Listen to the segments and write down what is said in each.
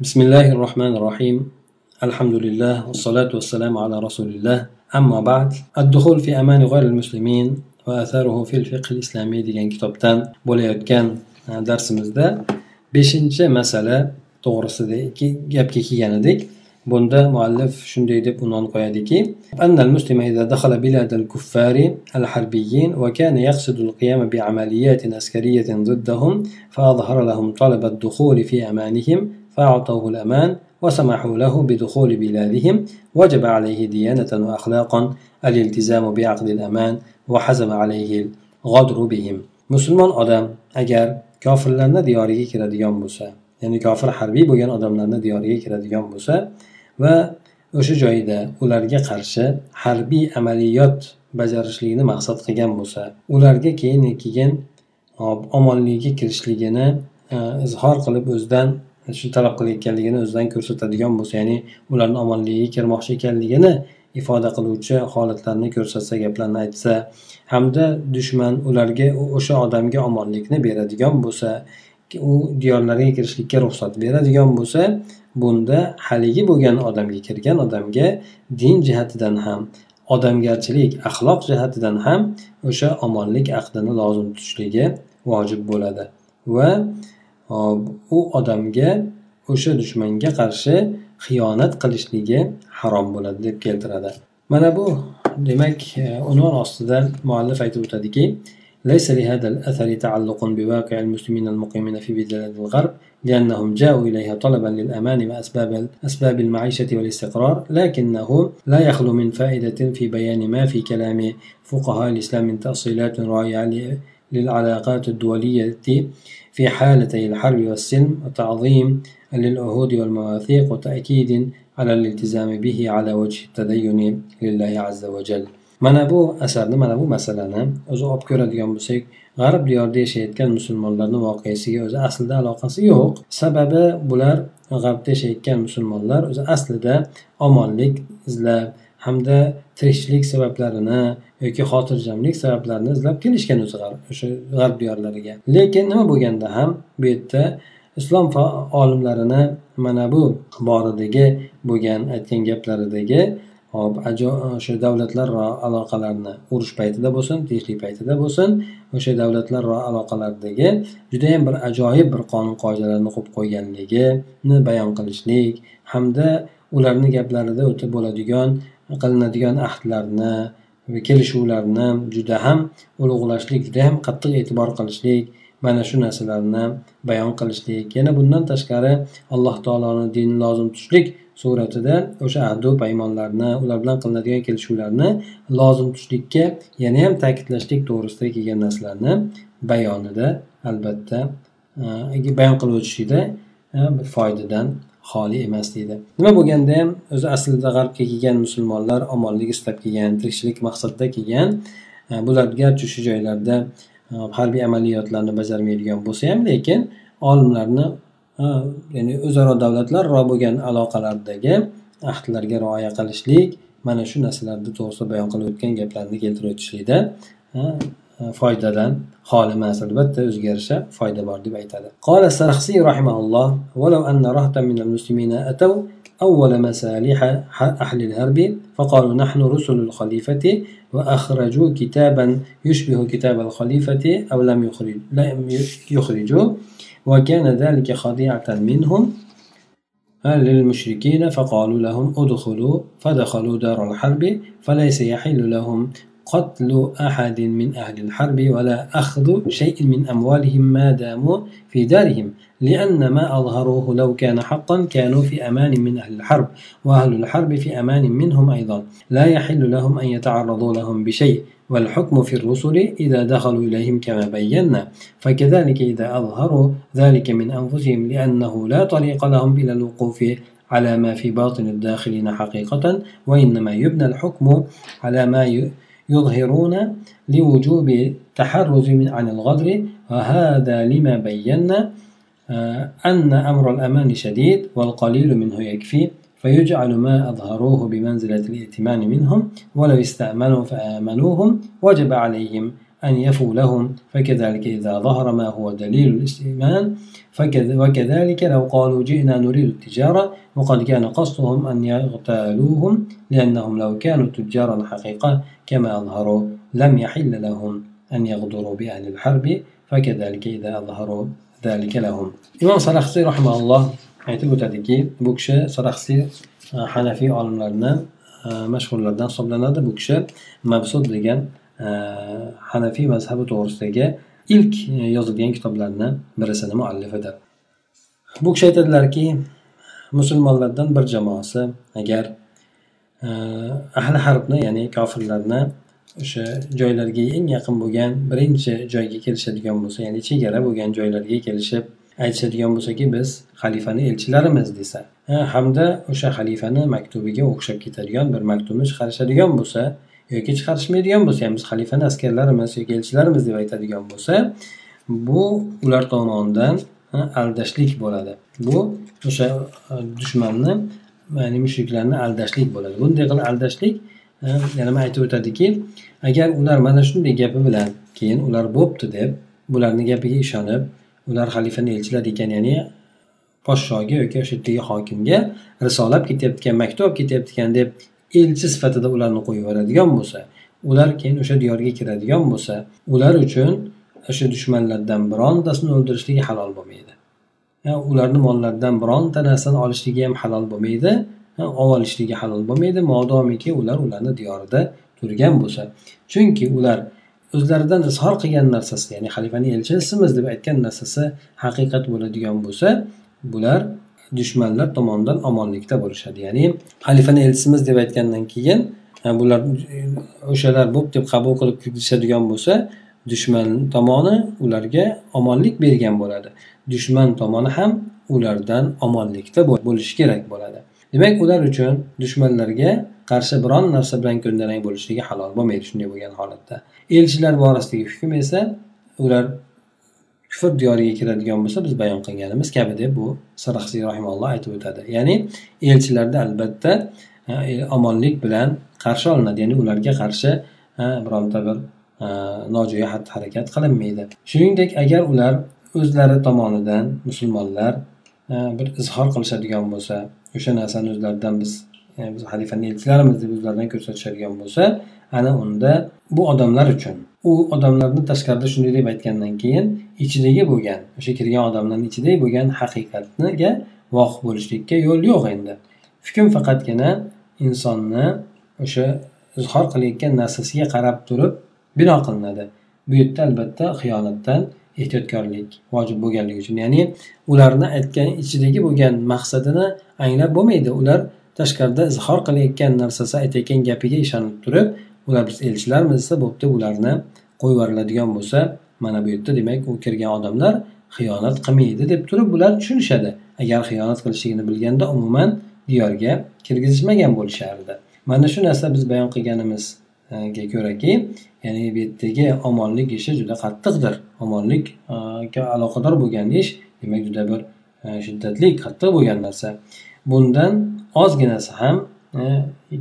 بسم الله الرحمن الرحيم الحمد لله والصلاة والسلام على رسول الله أما بعد الدخول في أمان غير المسلمين وآثاره في الفقه الإسلامي degan kitobdan bo'layotgan darsimizda beshinchi masala to'g'risida gapga kelgan edik. Bunda muallif shunday deb unvon qo'yadiki أن المسلم إذا دخل بلاد الكفار الحربيين وكان يقصد القيام بعمليات عسكرية ضدهم فأظهر لهم طلب الدخول في أمانهم فأعطوه الأمان وسمحوا له بدخول بلادهم وجب عليه ديانة وأخلاقا الالتزام بعقد الأمان وحزم عليه الغدر بهم musulmon odam agar kofirlarni diyoriga kiradigan bo'lsa ya'ni kofir harbiy bo'lgan odamlarni diyoriga kiradigan bo'lsa va o'sha joyda ularga qarshi harbiy amaliyot bajarishlikni maqsad qilgan bo'lsa ularga keyin keyin omonlikka kirishligini e, izhor qilib o'zidan shu talab qilayotganligini o'zidan ko'rsatadigan bo'lsa ya'ni ularni omonligiga kirmoqchi ekanligini ifoda qiluvchi holatlarni ko'rsatsa gaplarni aytsa hamda dushman ularga o'sha odamga omonlikni beradigan bo'lsa u diyorlariga kirishlikka ruxsat beradigan bo'lsa bunda haligi bo'lgan odamga kirgan odamga din jihatidan ham odamgarchilik axloq jihatidan ham o'sha omonlik aqdini lozim tutishligi vojib bo'ladi. Va u odamga o'sha dushmanga qarshi xiyonat qilishligi harom bo'ladi deb keltiradi. Mana bu demak unvon ostida muallif aytib o'tadiki ليس لهذا الأثر تعلق بواقع المسلمين المقيمين في بلاد الغرب لأنهم جاءوا إليها طلبا للأمان وأسباب أسباب المعيشة والاستقرار لكنه لا يخلو من فائدة في بيان ما في كلام فقهاء الإسلام من تأصيلات راجعة للعلاقات الدولية في حالتي الحرب والسلم وتعظيم للعهود والمواثيق وتأكيد على الالتزام به على وجه التدين لله عز وجل mana bu asarni mana bu masalani o'zi olib ko'radigan bo'lsak g'arb diyorida yashayotgan musulmonlarni voqeasiga o'zi aslida aloqasi yo'q sababi bular g'arbda yashayotgan musulmonlar o'zi aslida omonlik izlab hamda tirikchilik sabablarini yoki xotirjamlik sabablarini izlab kelishgan o'zi o'sha g'arb diyorlariga lekin nima bo'lganda ham bu yerda islom olimlarini mana bu boradagi bo'lgan aytgan gaplaridagi hop o'sha davlatlararo aloqalarni urush paytida bo'lsin tinchlik paytida bo'lsin o'sha davlatlararo aloqalardagi judayam bir ajoyib bir qonun qoidalarni qo'yib qo'yganligini bayon qilishlik hamda ularni gaplarida o'tib bo'ladigan qilinadigan ahdlarni kelishuvlarni juda ham ulug'lashlik juda ham qattiq e'tibor qilishlik mana shu narsalarni bayon qilishlik. Yana bundan tashqari alloh taoloni dinini lozim tutishlik suratida o'sha ahdu paymonlarni ular bilan qilinadigan kelishuvlarni lozim tutishlikka yana ham ta'kidlashlik to'g'risida kelgan narsalarni bayonida albatta e, bayon qilib o'tishlikda bir foydadan xoli emas deydi. Nima bo'lganda ham o'zi aslida g'arbga kelgan musulmonlar omonlik istab kelgan tirikchilik maqsadida kelgan e, bular garchi shu joylarda e, harbiy amaliyotlarni bajarmaydigan bo'lsa ham lekin olimlarni e, ya'ni o'zaro davlatlararo bo'lgan aloqalardagi ahdlarga rioya qilishlik mana shu narsalarni to'g'risida bayon qilib o'tgan gaplarni keltirib o'tishlikda foydadan xoli emas albatta o'ziga yarasha foyda bor deb aytadi قال السرخسي رحمه الله ولو أن رهطا من المسلمين أتوا أول مسالح أهل الهرب فقالوا نحن رسل الخليفة وأخرجوا كتابا يشبه كتاب الخليفة أو لم يخرج لم يخرجوا. وكان ذلك خديعة منهم للمشركين فقالوا لهم ادخلوا فدخلوا دار الحرب فليس يحل لهم قتل أحد من أهل الحرب ولا أخذ شيء من أموالهم ما داموا في دارهم لأن ما أظهروه لو كان حقا كانوا في أمان من أهل الحرب وأهل الحرب في أمان منهم أيضا. لا يحل لهم أن يتعرضوا لهم بشيء والحكم في الرسل إذا دخلوا إليهم كما بينا. فكذلك إذا أظهروا ذلك من أنفسهم لأنه لا طريق لهم إلى الوقوف على ما في باطن الداخلين حقيقة وإنما يبنى الحكم على ما يظهرون لوجوب التحرز عن الغدر وهذا لما بينا آه، أن أمر الأمان شديد والقليل منه يكفي فيجعل ما أظهروه بمنزلة الائتمان منهم ولو استأمنوا فآمنوهم وجب عليهم أن يفوا لهم فكذلك إذا ظهر ما هو دليل الاستئمان وكذلك لو قالوا جئنا نريد التجارة وقد كان قصدهم أن يغتالوهم لأنهم لو كانوا تجارا حقيقة كما أظهروا لم يحل لهم أن يغدروا بأهل الحرب فكذلك إذا أظهروا ذلك لهم. إمام رحمه الله aytib o'tadiki bu kishi saraxsiy hanafiy olimlarni mashhurlardan hisoblanadi bu kishi mabsud degan hanafiy mazhabi to'g'risidagi ilk e, yozilgan kitoblarni birisini muallifidir bu kishi aytadilarki musulmonlardan bir jamoasi agar e, ahli harbni ya'ni kofirlarni o'sha joylarga eng yaqin bo'lgan birinchi joyga kelishadigan bo'lsa ya'ni chegara bo'lgan joylarga kelishib aytishadigan bo'lsaki biz xalifani elchilarimiz desa e, hamda o'sha xalifani maktubiga o'xshab ketadigan bir maktubni chiqarishadigan bo'lsa yoki chiqarishmaydigan bo'lsa ham biz xalifani askarlarimiz yoki elchilarimiz deb aytadigan bo'lsa bu ular tomonidan aldashlik bo'ladi bu o'sha dushmanni ya'ni mushriklarni aldashlik bo'ladi bunday qilib aldashlik yana aytib o'tadiki agar ular mana shunday gapi bilan keyin ular bo'pti deb bularni gapiga ishonib ular xalifani elchilar ekan ya'ni podshoga yoki o'sha yerdagi hokimga risola olib ketayotgan maktub olib ketayotgan deb elchi sifatida ularni qo'yib yuboradigan bo'lsa ular keyin o'sha diyorga kiradigan bo'lsa ular uchun o'sha dushmanlardan birontasini o'ldirishligi halol bo'lmaydi. Ularni mollaridan bironta narsani olishligi ham halol bo'lmaydi. Olib olishligi halol bo'lmaydi modomiki ular ularni diyorida turgan bo'lsa. Chunki ular o'zlaridan izhor qilgan narsasi ya'ni xalifani elchisimiz deb aytgan narsasi haqiqat bo'ladigan bo'lsa bular dushmanlar tomonidan omonlikda bo'lishadi. Ya'ni xalifani elchisimiz deb aytgandan keyin bular e, o'shalar bo'p deb qabul qilib kirgizishadigan bo'lsa dushman tomoni ularga omonlik bergan bo'ladi. Dushman tomoni ham ulardan omonlikda bo'lishi kerak bo'ladi. Demak ular uchun dushmanlarga qarshi biron narsa bilan ko'ndalang bo'lishligi halol bo'lmaydi shunday bo'lgan holatda. Elchilar borasidagi hukm esa ular kufr diyoriga kiradigan bo'lsa biz bayon qilganimiz kabi deb bu saraxsiy rahimalloh aytib o'tadi. Ya'ni elchilarda albatta e, omonlik bilan qarshi olinadi. Ya'ni ularga qarshi e, bironta bir e, nojo'ya xatti harakat qilinmaydi. Shuningdek agar ular o'zlari tomonidan musulmonlar bir izhor qilishadigan bo'lsa o'sha narsani o'zlaridan biz biz xalifani elchilarimiz deb o'zlaridan ko'rsatishadigan bo'lsa ana unda bu odamlar uchun u odamlarni tashqarida shunday deb aytgandan keyin ichidagi bo'lgan o'sha kirgan odamlarni ichidagi bo'lgan haqiqatniga voqif bo'lishlikka yo'l yo'q endi. Hukm faqatgina insonni o'sha izhor qilayotgan narsasiga qarab turib bino qilinadi. Bu yerda albatta xiyonatdan ehtiyotkorlik vojib bo'lganligi uchun ya'ni ularni aytgan ichidagi bo'lgan maqsadini anglab bo'lmaydi. Ular tashqarida izhor qilayotgan narsasi aytayotgan gapiga ishonib turib ular biz elchilarmiz desa bo'pti ularni qo'yib yuboriladigan bo'lsa mana bu yerda demak u kirgan odamlar xiyonat qilmaydi deb turib bular tushunishadi. Agar xiyonat qilishligini bilganda umuman diyorga kirgizishmagan bo'lishardi. Mana shu narsa biz bayon qilganimizga e, ko'raki ya'ni bu yerdagi omonlik ishi juda qattiqdir. Omonlikga e, aloqador bo'lgan ish demak juda bir e, shiddatli qattiq bo'lgan narsa. Bundan ozginasi ham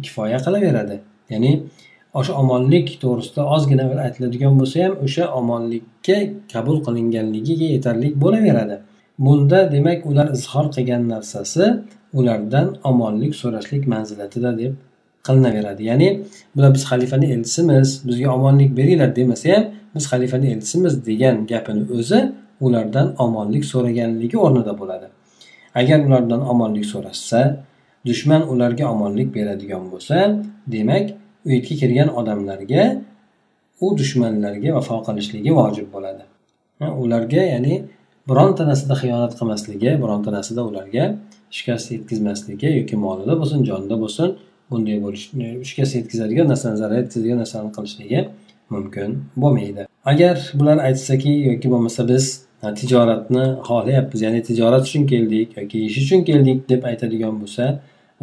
kifoya qilaveradi. Ya'ni o'sha omonlik to'g'risida ozgina bir aytiladigan bo'lsa ham o'sha omonlikka qabul qilinganligiga yetarli bo'laveradi. Bunda demak ular izhor qilgan narsasi ulardan omonlik so'rashlik manzilatida deb qilinaveradi. Ya'ni bular biz xalifani elchisimiz bizga omonlik beringlar demasa ham biz xalifani elchisimiz degan gapini o'zi ulardan omonlik so'raganligi o'rnida bo'ladi. Agar ulardan omonlik so'rashsa dushman ularga omonlik beradigan bo'lsa demak u kirgan odamlarga u dushmanlarga vafo qilishligi vojib bo'ladi. Ularga ya'ni bironta narsada xiyonat qilmasligi bironta narsada ularga shikast yetkazmasligi yoki molida bo'lsin jonida bo'lsin bunday bo'lish shikast yetkazadigan narsani zarar yetkazadigan narsani qilishligi mumkin bo'lmaydi. Agar bular aytsaki yoki bo'lmasa biz tijoratni xohlayapmiz ya'ni tijorat uchun keldik yoki ish uchun keldik deb aytadigan bo'lsa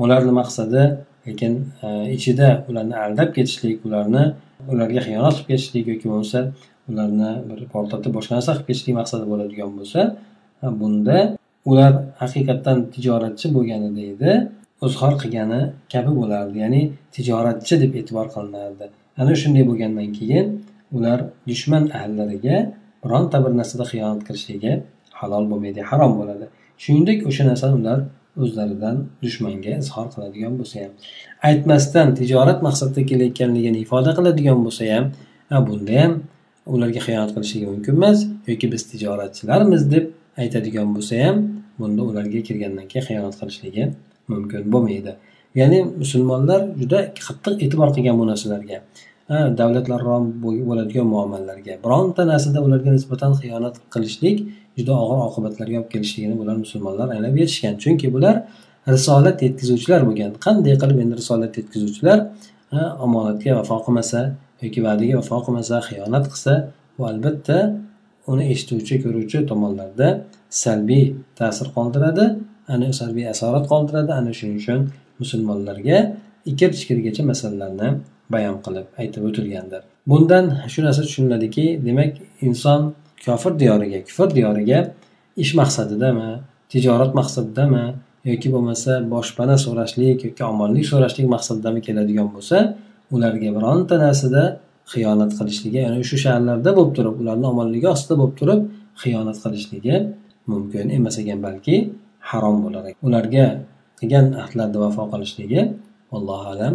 ularni maqsadi lekin e, ichida ularni aldab ketishlik ularni ularga xiyonat qilib ketishlik yoki bo'lmasa ularni bir portlatib boshqa narsa qilib ketishlik maqsadi bo'ladigan bo'lsa bunda ular haqiqatdan tijoratchi bo'lganida edi izhor qilgani kabi bo'lardi. Ya'ni tijoratchi deb e'tibor qilinardi. Ana shunday bo'lgandan keyin ular dushman ahllariga bironta bir narsada xiyonat qilishligi halol bo'lmaydi harom bo'ladi. Shuningdek o'sha narsani ular o'zlaridan dushmanga izhor qiladigan bo'lsa ham. Aytmasdan tijorat maqsadida kelayotganligini ifoda qiladigan bo'lsa ham bunda ham ularga xiyonat qilishligi mumkin emas yoki biz tijoratchilarmiz deb aytadigan bo'lsa ham bunda ularga kirgandan keyin xiyonat qilishligi mumkin bo'lmaydi. Ya'ni musulmonlar juda qattiq e'tibor qilgan bu narsalarga davlatlararo bo'ladigan muomalalarga bironta narsada ularga nisbatan xiyonat qilishlik juda og'ir oqibatlarga olib kelishligini bular musulmonlar anglab yetishgan. Chunki bular risolat yetkazuvchilar bo'lgan. Qanday qilib endi risolat yetkazuvchilar omonatga vafo qilmasa yoki va'daga vafo qilmasa xiyonat qilsa bu albatta uni eshituvchi ko'ruvchi tomonlarda salbiy ta'sir qoldiradi ana salbiy asorat qoldiradi. Ana shuning uchun musulmonlarga ikir chikirgacha masalalarni bayon qilib aytib o'tilgandir. Bundan shu narsa tushuniladiki demak inson kofir diyoriga kufr diyoriga ish maqsadidami tijorat maqsadidami yoki bo'lmasa boshpana so'rashlik yoki omonlik so'rashlik maqsadidami keladigan bo'lsa ularga bironta narsada xiyonat qilishligi ya'ni shu shaharlarda bo'lib turib ularni omonligi ostida bo'lib turib xiyonat qilishligi mumkin emas ekan balki harom bo'lar ekan. Ularga qilgan ahdlarida vafo qilishligi allohu alam